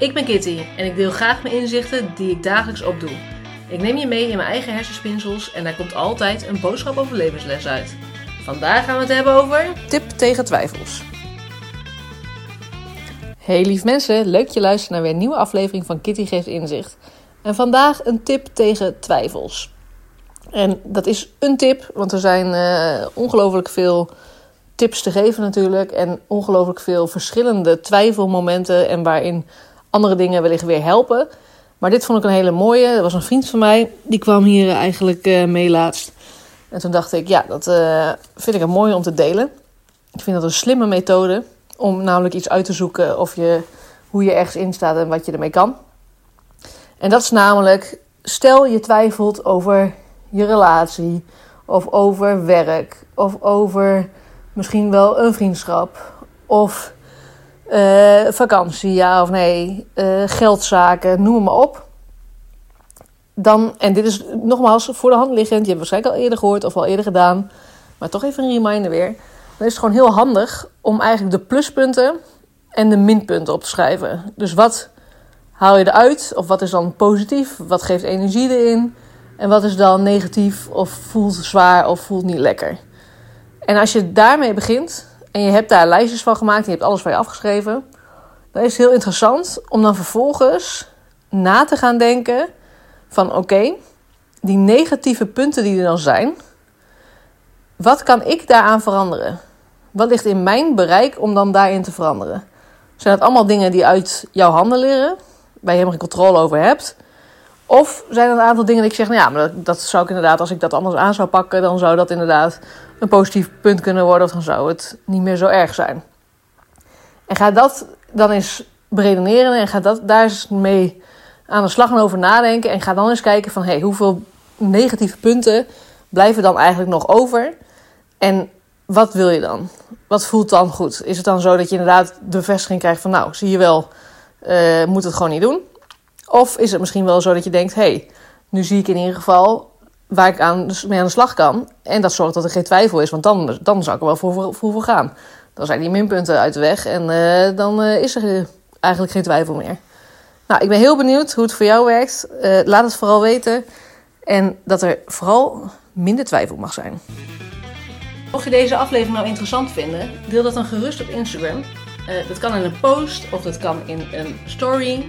Ik ben Kitty en ik deel graag mijn inzichten die ik dagelijks opdoe. Ik neem je mee in mijn eigen hersenspinsels en daar komt altijd een boodschap over levensles uit. Vandaag gaan we het hebben over tip tegen twijfels. Hey lief mensen, leuk je luistert naar weer een nieuwe aflevering van Kitty geeft inzicht. En vandaag een tip tegen twijfels. En dat is een tip, want er zijn uh, ongelooflijk veel tips te geven natuurlijk. En ongelooflijk veel verschillende twijfelmomenten en waarin andere dingen wellicht weer helpen. Maar dit vond ik een hele mooie. Er was een vriend van mij, die kwam hier eigenlijk uh, mee laatst. En toen dacht ik, ja, dat uh, vind ik een mooie om te delen. Ik vind dat een slimme methode om namelijk iets uit te zoeken of je, hoe je ergens in staat en wat je ermee kan. En dat is namelijk, stel je twijfelt over je relatie, of over werk, of over misschien wel een vriendschap, of uh, vakantie, ja of nee, uh, geldzaken, noem maar op. Dan, en dit is nogmaals voor de hand liggend, je hebt waarschijnlijk al eerder gehoord of al eerder gedaan, maar toch even een reminder weer. Dan is het gewoon heel handig om eigenlijk de pluspunten en de minpunten op te schrijven. Dus wat haal je eruit? Of wat is dan positief? Wat geeft energie erin? En wat is dan negatief of voelt zwaar of voelt niet lekker? En als je daarmee begint en je hebt daar lijstjes van gemaakt je hebt alles van je afgeschreven, dan is het heel interessant om dan vervolgens na te gaan denken van oké, die negatieve punten die er dan zijn, wat kan ik daaraan veranderen? Wat ligt in mijn bereik om dan daarin te veranderen? Zijn dat allemaal dingen die uit jouw handen leren, waar je helemaal geen controle over hebt? Of zijn er een aantal dingen dat ik zeg, nou ja, maar dat, dat, zou ik inderdaad, als ik dat anders aan zou pakken, dan zou dat inderdaad een positief punt kunnen worden, of dan zou het niet meer zo erg zijn. En ga dat dan eens beredeneren en ga dat, daar eens mee aan de slag en over nadenken. En ga dan eens kijken van, hey, hoeveel negatieve punten blijven dan eigenlijk nog over? En wat wil je dan? Wat voelt dan goed? Is het dan zo dat je inderdaad de bevestiging krijgt van, nou, zie je wel, uh, moet het gewoon niet doen? Of is het misschien wel zo dat je denkt: hé, hey, nu zie ik in ieder geval waar ik aan, mee aan de slag kan. En dat zorgt dat er geen twijfel is, want dan, dan zou ik er wel voor, voor, voor gaan. Dan zijn die minpunten uit de weg en uh, dan uh, is er eigenlijk geen twijfel meer. Nou, ik ben heel benieuwd hoe het voor jou werkt. Laat het vooral weten. En dat er vooral minder twijfel mag zijn. Mocht je deze aflevering nou interessant vinden, deel dat dan gerust op Instagram. Dat kan in een post of dat kan in een story.